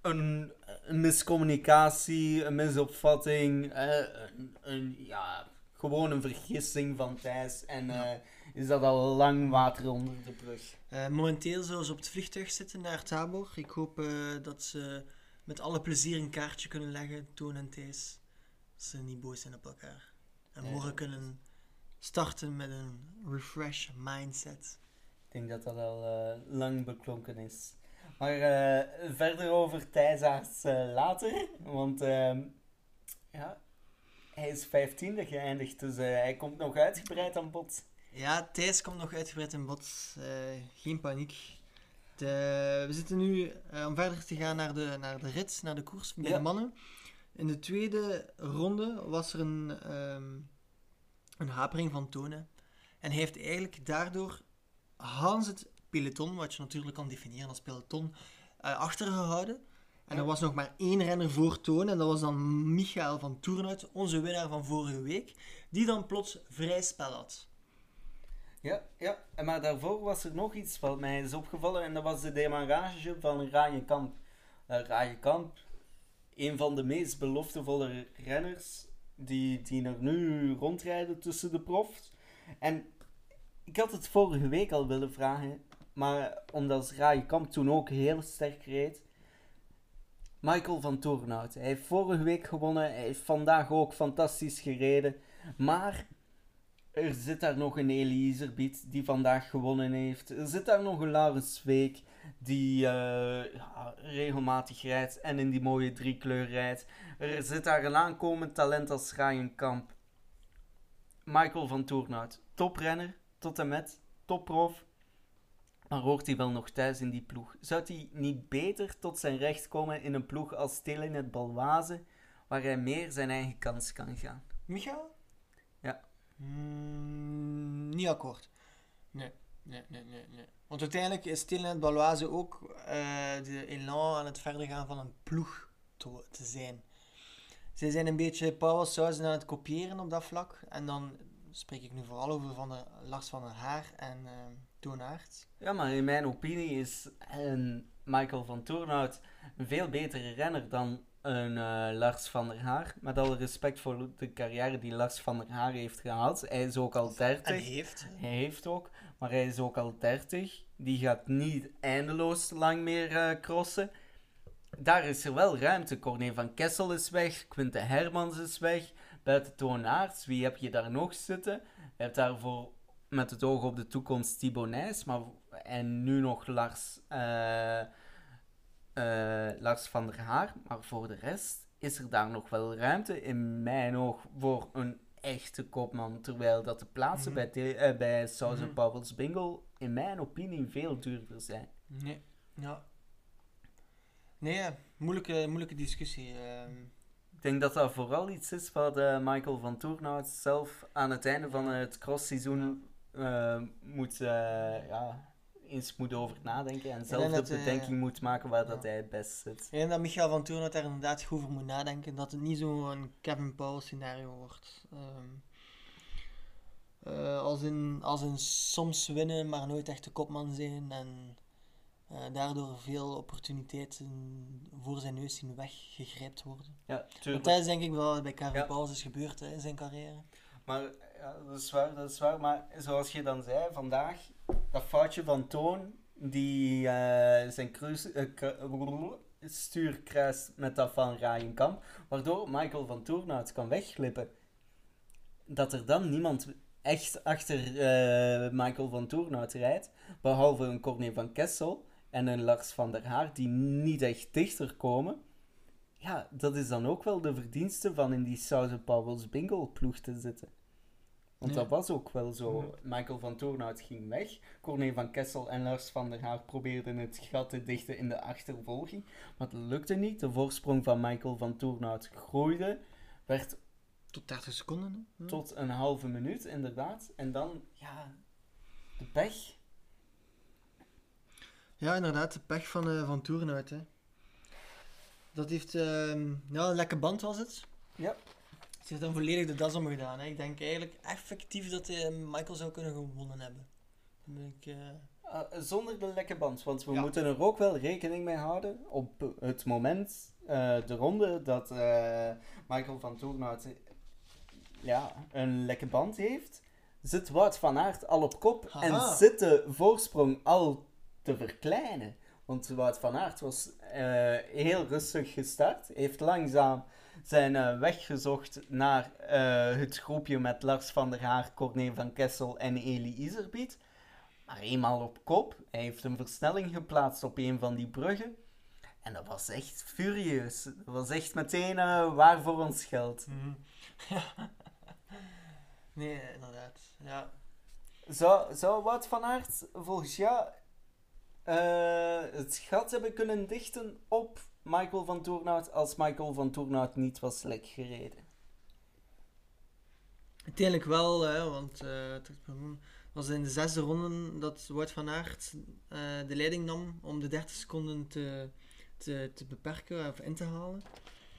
een, een miscommunicatie, een misopvatting, eh, een, een, ja, gewoon een vergissing van Thijs. En Ja. eh, is dat al lang water onder de brug. Eh, momenteel zullen ze op het vliegtuig zitten naar Tabor. Ik hoop eh, dat ze met alle plezier een kaartje kunnen leggen, Toon en Thijs. Dat ze niet boos zijn op elkaar. En Nee. morgen kunnen starten met een refresh mindset. Ik denk dat dat al eh, lang beklonken is. Maar eh, verder over Thijsaerts eh, later. Want ehm, ja, hij is 15e geëindigd, dus hij komt nog uitgebreid aan bod. Ja, Thijs komt nog uitgebreid in bod. Geen paniek. De, we zitten nu eh, om verder te gaan naar de, naar de rit, naar de koers bij Ja. de mannen. In de tweede ronde was er een, ehm, een hapering van tonen. En hij heeft eigenlijk daardoor Hans het peloton, wat je natuurlijk kan definiëren als peloton, eh, achtergehouden. En er was nog maar één renner voor Toon, en dat was dan Michael van Toernout, onze winnaar van vorige week, die dan plots vrij spel had. Ja, ja. Maar daarvoor was er nog iets wat mij is opgevallen. En dat was de demarrage van Rayenkamp. Uh, Rayenkamp, een van de meest beloftevolle renners die, die er nu rondrijden tussen de profs. En ik had het vorige week al willen vragen. Maar omdat Rayenkamp toen ook heel sterk reed. Michael van Toornhout. Hij heeft vorige week gewonnen. Hij heeft vandaag ook fantastisch gereden. Maar er zit daar nog een Eliezer die vandaag gewonnen heeft. Er zit daar nog een Laurens Week die eh, regelmatig rijdt en in die mooie driekleur rijdt. Er zit daar een aankomend talent als Ryan Kamp. Michael van Toornout, toprenner tot en met, topprof. Maar hoort hij wel nog thuis in die ploeg? Zou hij niet beter tot zijn recht komen in een ploeg als Telenet Balwaze, waar hij meer zijn eigen kans kan gaan? Michael? Mm, niet akkoord. Nee, nee, nee, nee, nee. Want uiteindelijk is Telenet Baloise ook eh, de elan aan het verder gaan van een ploeg te, te zijn. Zij zijn een beetje Paul Sauzen aan het kopiëren op dat vlak. En dan spreek ik nu vooral over van de Lars van der Haar en uh. Ja, maar in mijn opinie is een Michael van Toornhout een veel betere renner dan een uh, Lars van der Haar. Met alle respect voor de carrière die Lars van der Haar heeft gehad. Hij is ook al 30. En heeft. Hij heeft ook, maar hij is ook al 30. Die gaat niet eindeloos lang meer uh, crossen. Daar is er wel ruimte. Corné van Kessel is weg. Quinte Hermans is weg. Buiten Toon Aerts, wie heb je daar nog zitten? Je hebt daarvoor met het oog op de toekomst Thibaut Nijs, maar en nu nog Lars, uh, uh, Lars van der Haar. Maar voor de rest is er daar nog wel ruimte in mijn oog voor een echte kopman. Terwijl dat de plaatsen mm -hmm. bij, uh, bij Sousa mm -hmm. Bingo in mijn opinie veel duurder zijn. Nee, ja. Nee, moeilijke, moeilijke discussie. Uh... Ik denk dat dat vooral iets is wat uh, Michael van Toornout zelf aan het einde van het crossseizoen uh, moet, ja, eens moet over nadenken en zelf dat, de bedenking moet maken waar dat hij het best zit. Ik denk dat Michael van Toornout daar inderdaad goed over moet nadenken, dat het niet zo'n Kevin Paul scenario wordt. Um, als, in, als in soms winnen, maar nooit echt de kopman zijn en uh, daardoor veel opportuniteiten voor zijn neus zien weggegrijpt worden. Ja, Want dat is denk ik wel wat bij Kevin ja. Pauls is gebeurd hè, in zijn carrière. Maar ja, dat is waar, dat is waar. Maar zoals je dan zei, vandaag, dat foutje van Toon, die uh, zijn kruis, uh, stuur kruist met dat van Rayenkamp, waardoor Michael van Toornout kan wegglippen. Dat er dan niemand echt achter eh, Michael van Toornout rijdt. Behalve een Corné van Kessel en een Lars van der Haar die niet echt dichter komen. Ja, dat is dan ook wel de verdienste van in die Southern Powell's Bingo ploeg te zitten. Want Ja. dat was ook wel zo. Michael van Toornout ging weg. Corné van Kessel en Lars van der Haar probeerden het gat te dichten in de achtervolging. Maar het lukte niet. De voorsprong van Michael van Toornout groeide. Werd Tot 30 seconden. Hm. tot een halve minuut, inderdaad. En dan, ja, de pech. Ja, inderdaad, de pech van, eh van. Hè. Dat heeft, ehm, ja, een lekke band was het. Ja. Ze heeft dan volledig de das om gedaan. Hè. Ik denk eigenlijk effectief dat eh, Michael zou kunnen gewonnen hebben. Ik, eh, Uh, zonder de lekke band, want we Ja. moeten er ook wel rekening mee houden op het moment, eh, de ronde, dat eh, Michael van Toornout ja, een lekke band heeft, zit Wout van Aert al op kop en zit de voorsprong al te verkleinen. Want Wout van Aert was eh, heel rustig gestart, heeft langzaam zijn eh, weg gezocht naar eh, het groepje met Lars van der Haar, Corné van Kessel en Eli Iserbiet. Maar eenmaal op kop, hij heeft een versnelling geplaatst op een van die bruggen. En dat was echt furieus. Dat was echt meteen eh, waar voor ons geld. mhm. ja. Nee, inderdaad. Ja. Zou, zou Wout van Aert volgens jou het gat hebben kunnen dichten op Michael van Toornout als Michael van Toornout niet was lek gereden? Uiteindelijk wel, hè, want eh, het was in de zesde ronde dat Wout van Aert eh, de leiding nam om de 30 seconden te, te, te beperken of in te halen.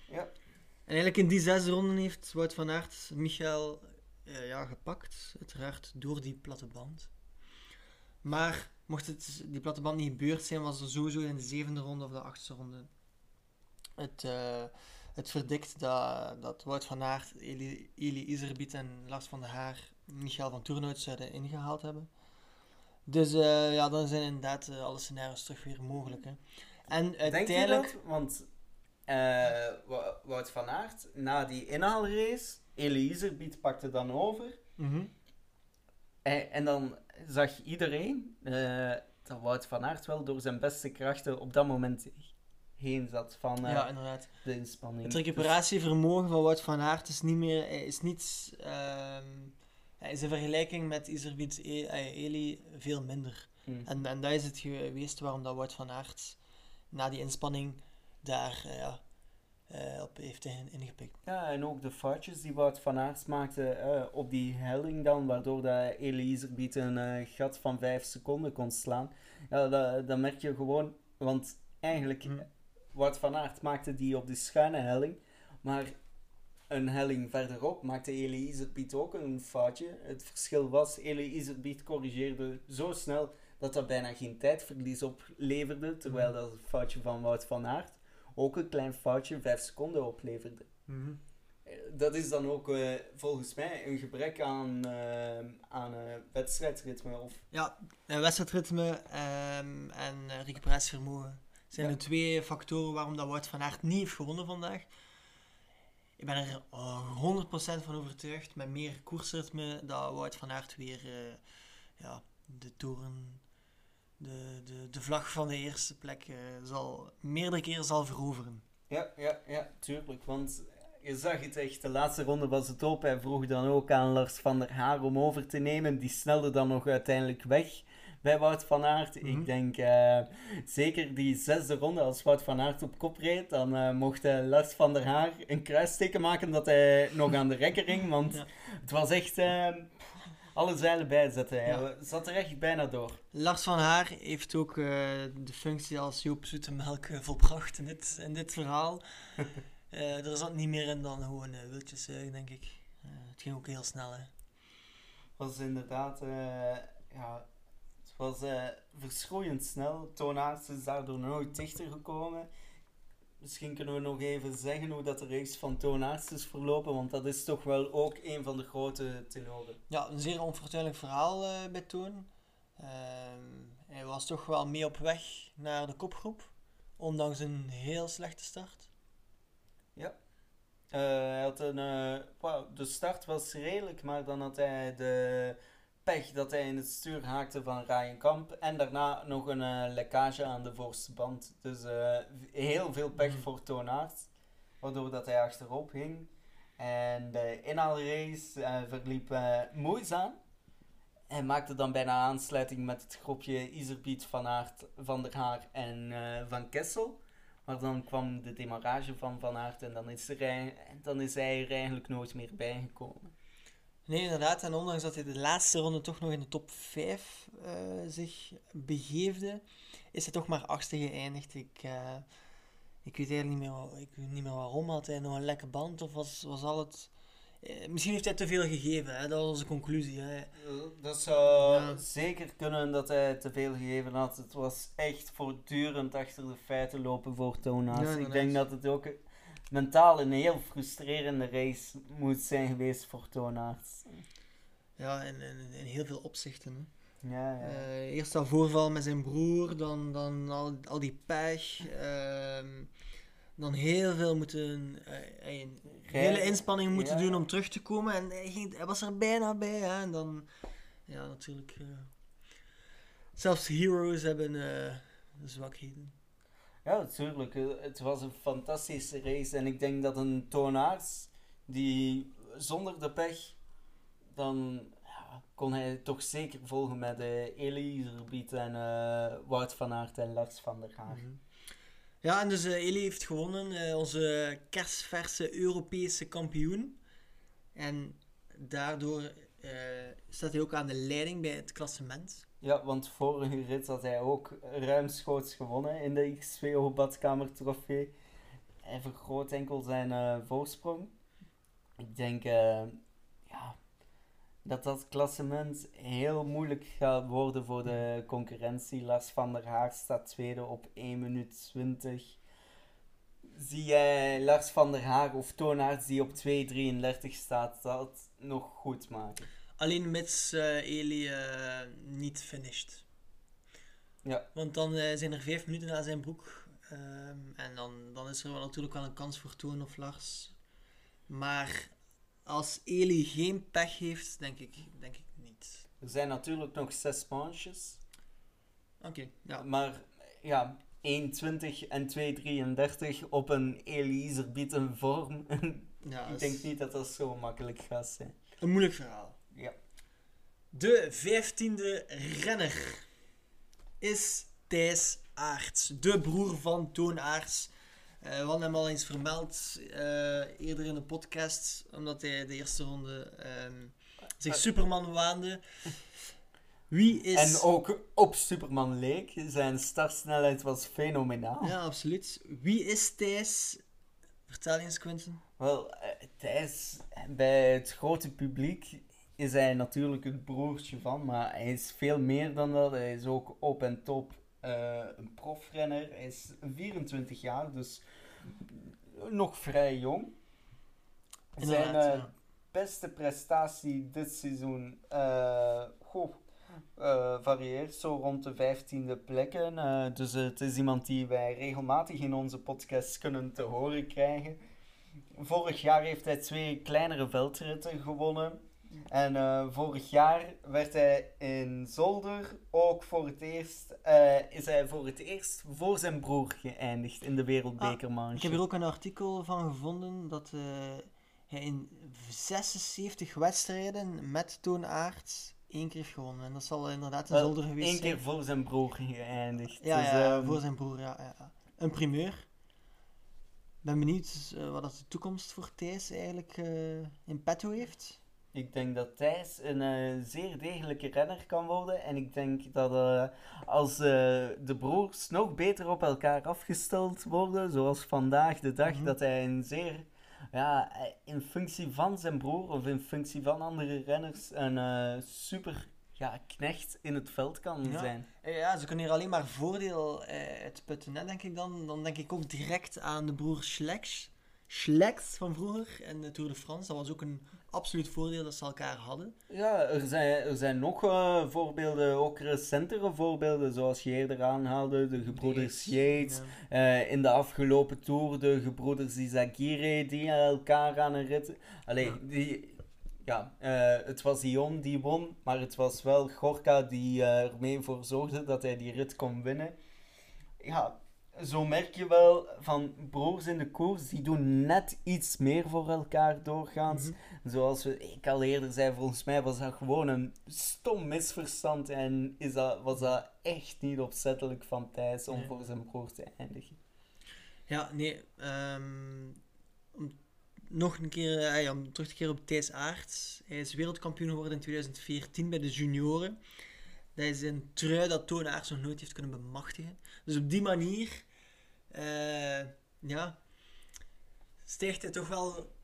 Ja. En eigenlijk in die zesde ronde heeft Wout van Aert Michael eh, ja, gepakt, uiteraard door die platte band. Maar mocht het, die platte band niet gebeurd zijn, was er sowieso in de zevende ronde of de achtste ronde het, eh, het verdikt dat, dat Wout van Aert, Eli, Eli Iserbiet en Lars van der Haar Michael van Toornout zouden ingehaald hebben. Dus eh, ja, dan zijn inderdaad eh, alle scenario's terug weer mogelijk. Hè. En Denk je uiteindelijk... dat? Want Wo- Wout van Aert, na die inhaalrace, Eli Iserbiet pakte dan over. Mhm. Eh, en dan zag iedereen dat Wout van Aert wel door zijn beste krachten op dat moment heen zat van eh, ja, inderdaad. de inspanning. Het recuperatievermogen van Wout van Aert is niet meer, hij is niet, ehm, is in vergelijking met Iserbiet E- eh, Eli veel minder. Dus- Hm. En, en dat is het geweest waarom dat Wout van Aert na die inspanning daar eh, ja, eh, op heeft in- ingepikt. Ja, en ook de foutjes die Wout van Aert maakte eh, op die helling dan, waardoor dat Eli Iserbiet een eh, gat van 5 seconden kon slaan. Ja, dat, dat merk je gewoon, want eigenlijk, Hm. Wout van Aert maakte die op de schuine helling, maar een helling verderop maakte Eli Iserbiet ook een foutje. Het verschil was, Eli Iserbiet corrigeerde zo snel dat dat bijna geen tijdverlies opleverde, terwijl Mhm. dat foutje van Wout van Aert ook een klein foutje 5 seconden opleverde. Eh, Dat is dan ook eh, volgens mij een gebrek aan, eh, aan wedstrijdritme. Of, Ja, wedstrijdritme ehm, en recuperatievermogen zijn de twee factoren waarom dat Wout van Aert niet heeft gewonnen vandaag. Ik ben er eh, 100% van overtuigd, met meer koersritme, dat Wout van Aert weer eh, ja, de toren, de, de, de vlag van de eerste plek eh, zal, meerdere keren zal veroveren. ja, ja, ja, tuurlijk. Want je zag het echt, de laatste ronde was het op. Hij vroeg dan ook aan Lars van der Haar om over te nemen. Die snelde dan nog uiteindelijk weg bij Wout van Aert. Mhm. Ik denk eh, zeker die zesde ronde, als Wout van Aert op kop reed, dan eh, mocht eh, Lars van der Haar een kruisteken maken dat hij nog aan de rekker ging. Want Ja. het was echt alle zeilen bijzetten. Hij Ja. zat er echt bijna door. Lars van Haar heeft ook de functie als Joop Zoetemelk volbracht in dit, in dit verhaal. Eh, er zat niet meer in dan gewoon uh, wildjes zuigen, denk ik. Het ging ook heel snel, hè. was inderdaad, ja, het was eh verschroeiend snel. Toonaerts is daardoor nooit dichter gekomen. Misschien kunnen we nog even zeggen hoe dat de race van Toonaerts is verlopen, want dat is toch wel ook een van de grote tenoren. Ja, een zeer onfortuinlijk verhaal eh, bij Toon. Ehm, hij was toch wel mee op weg naar de kopgroep, ondanks een heel slechte start. Eh, hij had een, de start was redelijk, maar dan had hij de pech dat hij in het stuur haakte van Ryan Kamp. En daarna nog een eh, lekkage aan de voorste band. Dus eh, heel veel pech Mhm. voor Toon Aert, waardoor dat hij achterop ging. En de inhaalrace eh, verliep moeizaam. Hij maakte dan bijna aansluiting met het groepje Iserbiet, Van Aert, Van der Haar en Van Kessel. Maar dan kwam de demarrage van Van Aert en dan is, er, dan is hij er eigenlijk nooit meer bijgekomen. Nee, inderdaad. En ondanks dat hij de laatste ronde toch nog in de top 5 eh, zich begeefde, is hij toch maar achtste geëindigd. Ik, eh, ik weet eigenlijk niet meer, ik weet niet meer waarom. Had hij nog een lekke band of was, was al het... eh, misschien heeft hij te veel gegeven, hè? dat was onze conclusie. Hè? Dat zou Ja. zeker kunnen dat hij te veel gegeven had. Het was echt voortdurend achter de feiten lopen voor. Ja, Ik denk dat het ook mentaal een heel frustrerende race moet zijn geweest voor Toon Aert. Ja, in, in, in heel veel opzichten. Hè? Ja, ja. Eh, eerst dat voorval met zijn broer, dan, dan al, al die pech. ehm, dan heel veel moeten. eh, een hele inspanning moeten Ja. doen om terug te komen. En hij, ging, hij was er bijna bij. Hè? En dan. Ja, natuurlijk. eh, zelfs heroes hebben zwakheden. Ja, natuurlijk. Eh, Het was een fantastische race. En ik denk dat een toonaars die zonder de pech, dan ja, kon hij toch zeker volgen met uh, Elie Iserbiet en eh, Wout van Aert en Lars van der Haar. Mhm. Ja, en dus Elie heeft gewonnen. onze kerstverse Europese kampioen. En daardoor staat hij ook aan de leiding bij het klassement. Ja, want vorige rit had hij ook ruimschoots gewonnen in de X2O badkamer trofee. Hij vergroot enkel zijn eh, voorsprong. Ik denk eh, ja, dat dat klassement heel moeilijk gaat worden voor de concurrentie. Lars van der Haar staat tweede op 1 minuut 20. Zie jij Lars van der Haar of Toonaerts die op 2.33 staat, dat nog goed maken? Alleen mits Elie eh, niet finished. Ja. Want dan eh, zijn er vijf minuten na zijn broek. ehm, en dan, dan is er wel natuurlijk wel een kans voor Toon of Lars. Maar als Elie geen pech heeft, denk ik, denk ik niet. Er zijn natuurlijk nog zes manches. Oké, ja. Maar ja, 1,20 en 2,33 op een Eliezer bieten vorm. ja ik denk is niet dat dat zo makkelijk gaat zijn. Een moeilijk verhaal. De vijftiende renner is Thijs Aerts, de broer van Toon Aerts. Eh, we hadden hem al eens vermeld eh, eerder in de podcast, omdat hij de eerste ronde ehm, zich. Superman waande. Wie is... En ook op Superman leek. Zijn startsnelheid was fenomenaal. Ja, absoluut. Wie is Thijs? Vertel eens, Quentin. Wel, eh, Thijs, bij het grote publiek is hij natuurlijk het broertje van, maar hij is veel meer dan dat. Hij is ook op en top eh, een profrenner. Hij is 24 jaar, dus nog vrij jong. Zijn eh, beste prestatie dit seizoen eh, goh, varieert zo rond de vijftiende plekken. Dus het is iemand die wij regelmatig in onze podcast kunnen te horen krijgen. Vorig jaar heeft hij twee kleinere veldritten gewonnen. En eh, vorig jaar werd hij in Zolder ook voor het eerst, eh, is hij voor het eerst voor zijn broer geëindigd in de wereldbekermanche. Ik heb hier ook een artikel van gevonden dat eh, hij in 76 wedstrijden met Toon Aerts één keer heeft gewonnen. En dat zal inderdaad in Zolder geweest Eén zijn. keer voor zijn broer geëindigd. Ja, Dus, ja, ehm, voor zijn broer, ja, ja. Een primeur. Ben benieuwd wat dat de toekomst voor Thijs eigenlijk in petto heeft. Ik denk dat Thijs een eh, zeer degelijke renner kan worden. En ik denk dat eh, als eh, de broers nog beter op elkaar afgesteld worden, zoals vandaag de dag, Mhm. dat hij een zeer, ja, in functie van zijn broer of in functie van andere renners, een super ja, knecht in het veld kan Ja. zijn. Ja, ze kunnen hier alleen maar voordeel uit putten, hè, denk ik dan. Dan denk ik ook direct aan de broer Schleks. Schlecks van vroeger en de Tour de France. Dat was ook een absoluut voordeel dat ze elkaar hadden. Ja, er zijn, er zijn nog eh, voorbeelden, ook recentere voorbeelden, zoals je eerder aanhaalde, de gebroeders Yates. Ja. Eh, in de afgelopen Tour de gebroeders Izagirre die elkaar aan een rit... Allee, Ja. die... Ja, eh, het was Dion die won, maar het was wel Gorka die ermee voor zorgde dat hij die rit kon winnen. Ja, zo merk je wel van broers in de koers, die doen net iets meer voor elkaar doorgaans. Mhm. Zoals we, ik al eerder zei, volgens mij was dat gewoon een stom misverstand en is dat, was dat echt niet opzettelijk van Thijs om Nee. voor zijn broer te eindigen. Ja, nee. ehm, om nog een keer, eh, ja, om terug te keren op Thijs Aerts. Hij is wereldkampioen geworden in 2014 bij de junioren. Dat is een trui dat Toon Aerts nog nooit heeft kunnen bemachtigen. Dus op die manier, eh, ja, stijgt hij toch wel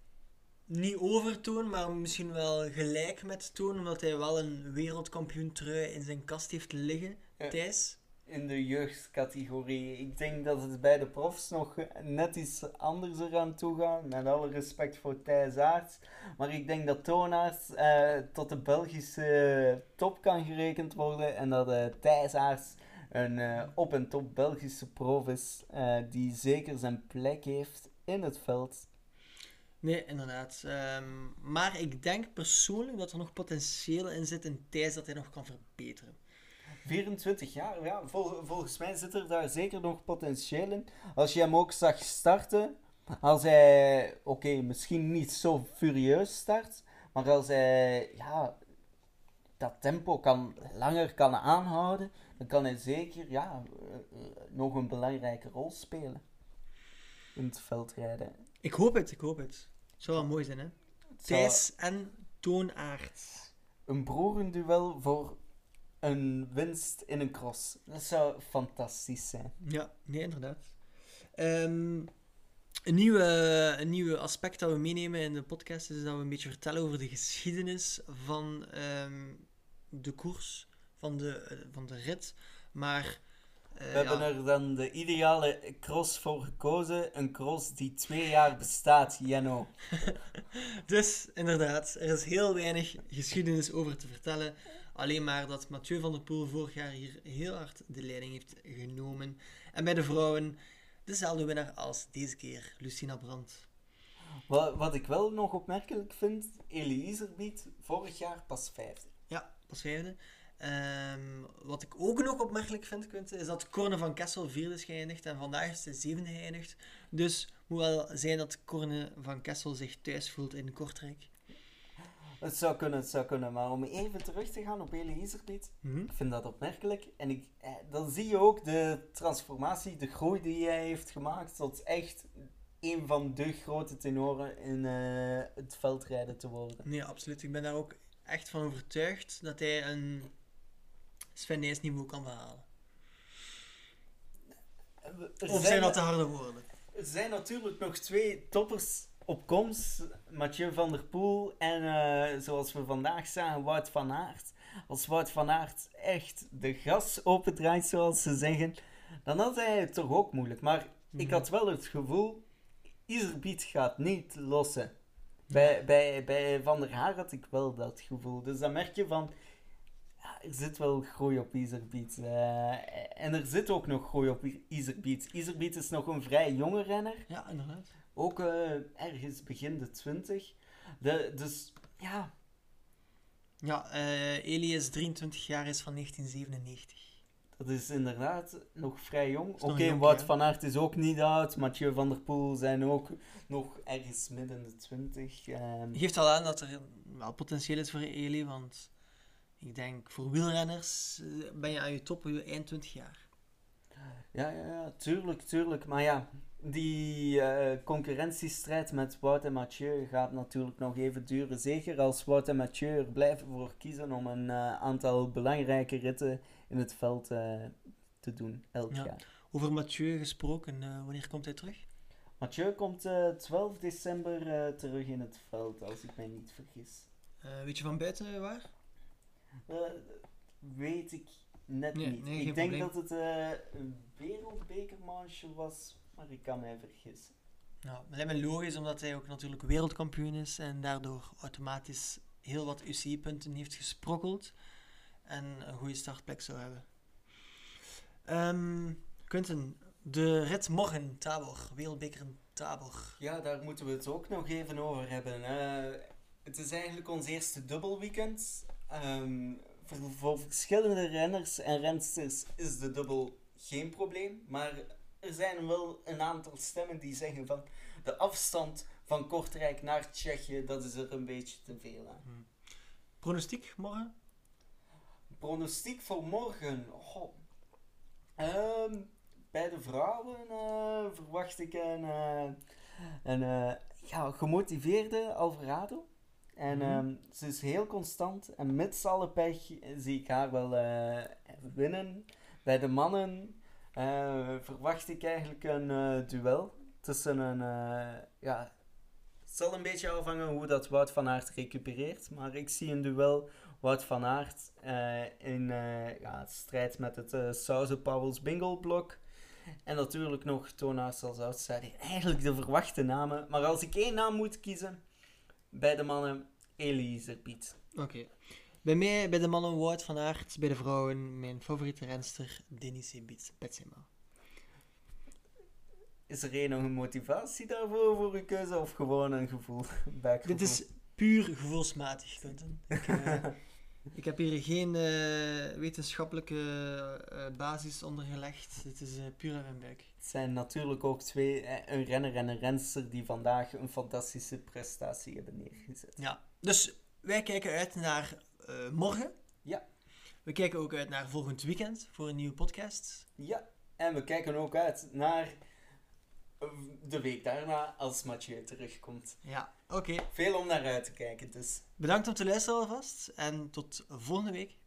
niet over Toon, maar misschien wel gelijk met Toon, omdat hij wel een wereldkampioen trui in zijn kast heeft liggen, Ja. Thijs. In de jeugdcategorie. Ik denk dat het bij de profs nog net iets anders eraan toe gaat. Met alle respect voor Thijs Aerts. Maar ik denk dat Toonaerts eh, tot de Belgische top kan gerekend worden. En dat eh Thijs Aerts een eh, op en top Belgische prof is. die zeker zijn plek heeft in het veld. Nee, inderdaad. Ehm, maar ik denk persoonlijk dat er nog potentieel in zit in Thijs dat hij nog kan verbeteren. 24 jaar, ja, vol- volgens mij zit er daar zeker nog potentieel in. Als je hem ook zag starten, als hij, oké, misschien niet zo furieus start, maar als hij, ja, dat tempo kan, langer kan aanhouden, dan kan hij zeker, ja, eh, eh, nog een belangrijke rol spelen. In het veldrijden. Ik hoop het, ik hoop het. Zou wel mooi zijn, hè? Het Thijs en Toonaard. Een broerenduel voor een winst in een cross. Dat zou fantastisch zijn. Ja, nee, inderdaad. Ehm, een, nieuwe, een nieuwe aspect dat we meenemen in de podcast is dat we een beetje vertellen over de geschiedenis van ehm, de koers, van de, eh, van de rit. Maar. eh, We hebben ja, er dan de ideale cross voor gekozen. Een cross die twee jaar bestaat, Jenno. Dus inderdaad, er is heel weinig geschiedenis over te vertellen. Alleen maar dat Mathieu van der Poel vorig jaar hier heel hard de leiding heeft genomen. En bij de vrouwen dezelfde winnaar als deze keer, Lucina Brandt. Wat, wat ik wel nog opmerkelijk vind, Elie Iserbiet, vorig jaar pas vijfde. Ja, pas vijfde. Ehm, wat ik ook nog opmerkelijk vind, Quinten, is dat Corne van Kessel vierde is geëindigd en vandaag is hij zevende geëindigd. Dus moet wel zijn dat Corne van Kessel zich thuis voelt in Kortrijk. Het zou kunnen, het zou kunnen. Maar om even terug te gaan op Elie Iserbiet, ik vind dat opmerkelijk. En ik, eh, dan zie je ook de transformatie, de groei die hij heeft gemaakt tot echt een van de grote tenoren in eh, het veldrijden te worden. Nee, absoluut. Ik ben daar ook echt van overtuigd dat hij een Sven Nys niveau kan behalen. Er Of zijn dat te harde woorden? Er zijn natuurlijk nog twee toppers op komst. Mathieu van der Poel en eh, zoals we vandaag zagen, Wout van Aert. Als Wout van Aert echt de gas opendraait, zoals ze zeggen, dan had hij het toch ook moeilijk. Maar ik Mhm. had wel het gevoel, Iserbiet gaat niet lossen. Bij, bij, bij Van der Haar had ik wel dat gevoel. Dus dan merk je van, ja, er zit wel groei op Iserbiet. Eh, en er zit ook nog groei op Iserbiet. Iserbiet is nog een vrij jonge renner. Ja, inderdaad. Ook eh, ergens begin de 20. De, dus ja, Ja, eh Eli is 23 jaar, is van 1997. dat is inderdaad nog vrij jong. Oké, jong, Wout ja. van Aert is ook niet oud. Mathieu van der Poel zijn ook nog ergens midden de 20. ehm. Geeft al aan dat er wel potentieel is voor Eli, want ik denk voor wielrenners eh, ben je aan je top op je eind 20 jaar. Ja, ja, ja, tuurlijk, tuurlijk. Maar ja, die eh, concurrentiestrijd met Wout en Mathieu gaat natuurlijk nog even duren. Zeker als Wout en Mathieu er blijven voor kiezen om een eh, aantal belangrijke ritten in het veld eh, te doen elk Ja. jaar. Over Mathieu gesproken, wanneer komt hij terug? Mathieu komt eh 12 december terug in het veld, als ik mij niet vergis. Weet je van buiten waar? Weet ik net Nee, niet. nee, ik denk probleem. dat het een wereldbekermanche was, maar ik kan mij vergissen. Nou, dat lijkt me logisch, omdat hij ook natuurlijk wereldkampioen is en daardoor automatisch heel wat UCI-punten heeft gesprokkeld en een goede startplek zou hebben. Ehm Quinten, de rit morgen, Tabor, wereldbeker in Tabor. Ja, daar moeten we het ook nog even over hebben. Het is eigenlijk ons eerste dubbelweekend. Ehm voor, voor verschillende renners en rensters is de dubbel geen probleem. Maar er zijn wel een aantal stemmen die zeggen van de afstand van Kortrijk naar Tsjechië, dat is er een beetje te veel aan. Pronostiek morgen? Pronostiek voor morgen. Ehm, bij de vrouwen eh, verwacht ik een, eh, een eh, ja, gemotiveerde Alvarado. En Mhm. ehm, ze is heel constant. En met alle pech zie ik haar wel winnen. Bij de mannen verwacht ik eigenlijk een eh, duel tussen een... eh, ja, het zal een beetje afhangen hoe dat Wout van Aert recupereert. Maar ik zie een duel Wout van Aert eh, in eh, ja, strijd met het eh Sauze Pauwels Bingo blok. En natuurlijk nog Tonaars als outsider. Eigenlijk de verwachte namen. Maar als ik één naam moet kiezen, bij de mannen Elise Piet. Oké. Bij mij, bij de mannen Wout van Aert, bij de vrouwen mijn favoriete renster Denise Betsema. Is er nog een motivatie daarvoor voor uw keuze of gewoon een gevoel? Dit is puur gevoelsmatig, Quinten. Ik, eh, ik heb hier geen eh, wetenschappelijke eh, basis onder gelegd. Het is puur aan mijn buik. Het zijn natuurlijk ook twee, een renner en een renster die vandaag een fantastische prestatie hebben neergezet. Ja, dus wij kijken uit naar eh, morgen. Ja. We kijken ook uit naar volgend weekend voor een nieuwe podcast. Ja, en we kijken ook uit naar eh, de week daarna als Mathieu terugkomt. Ja, oké. Veel om naar uit te kijken dus. Bedankt om te luisteren alvast en tot volgende week.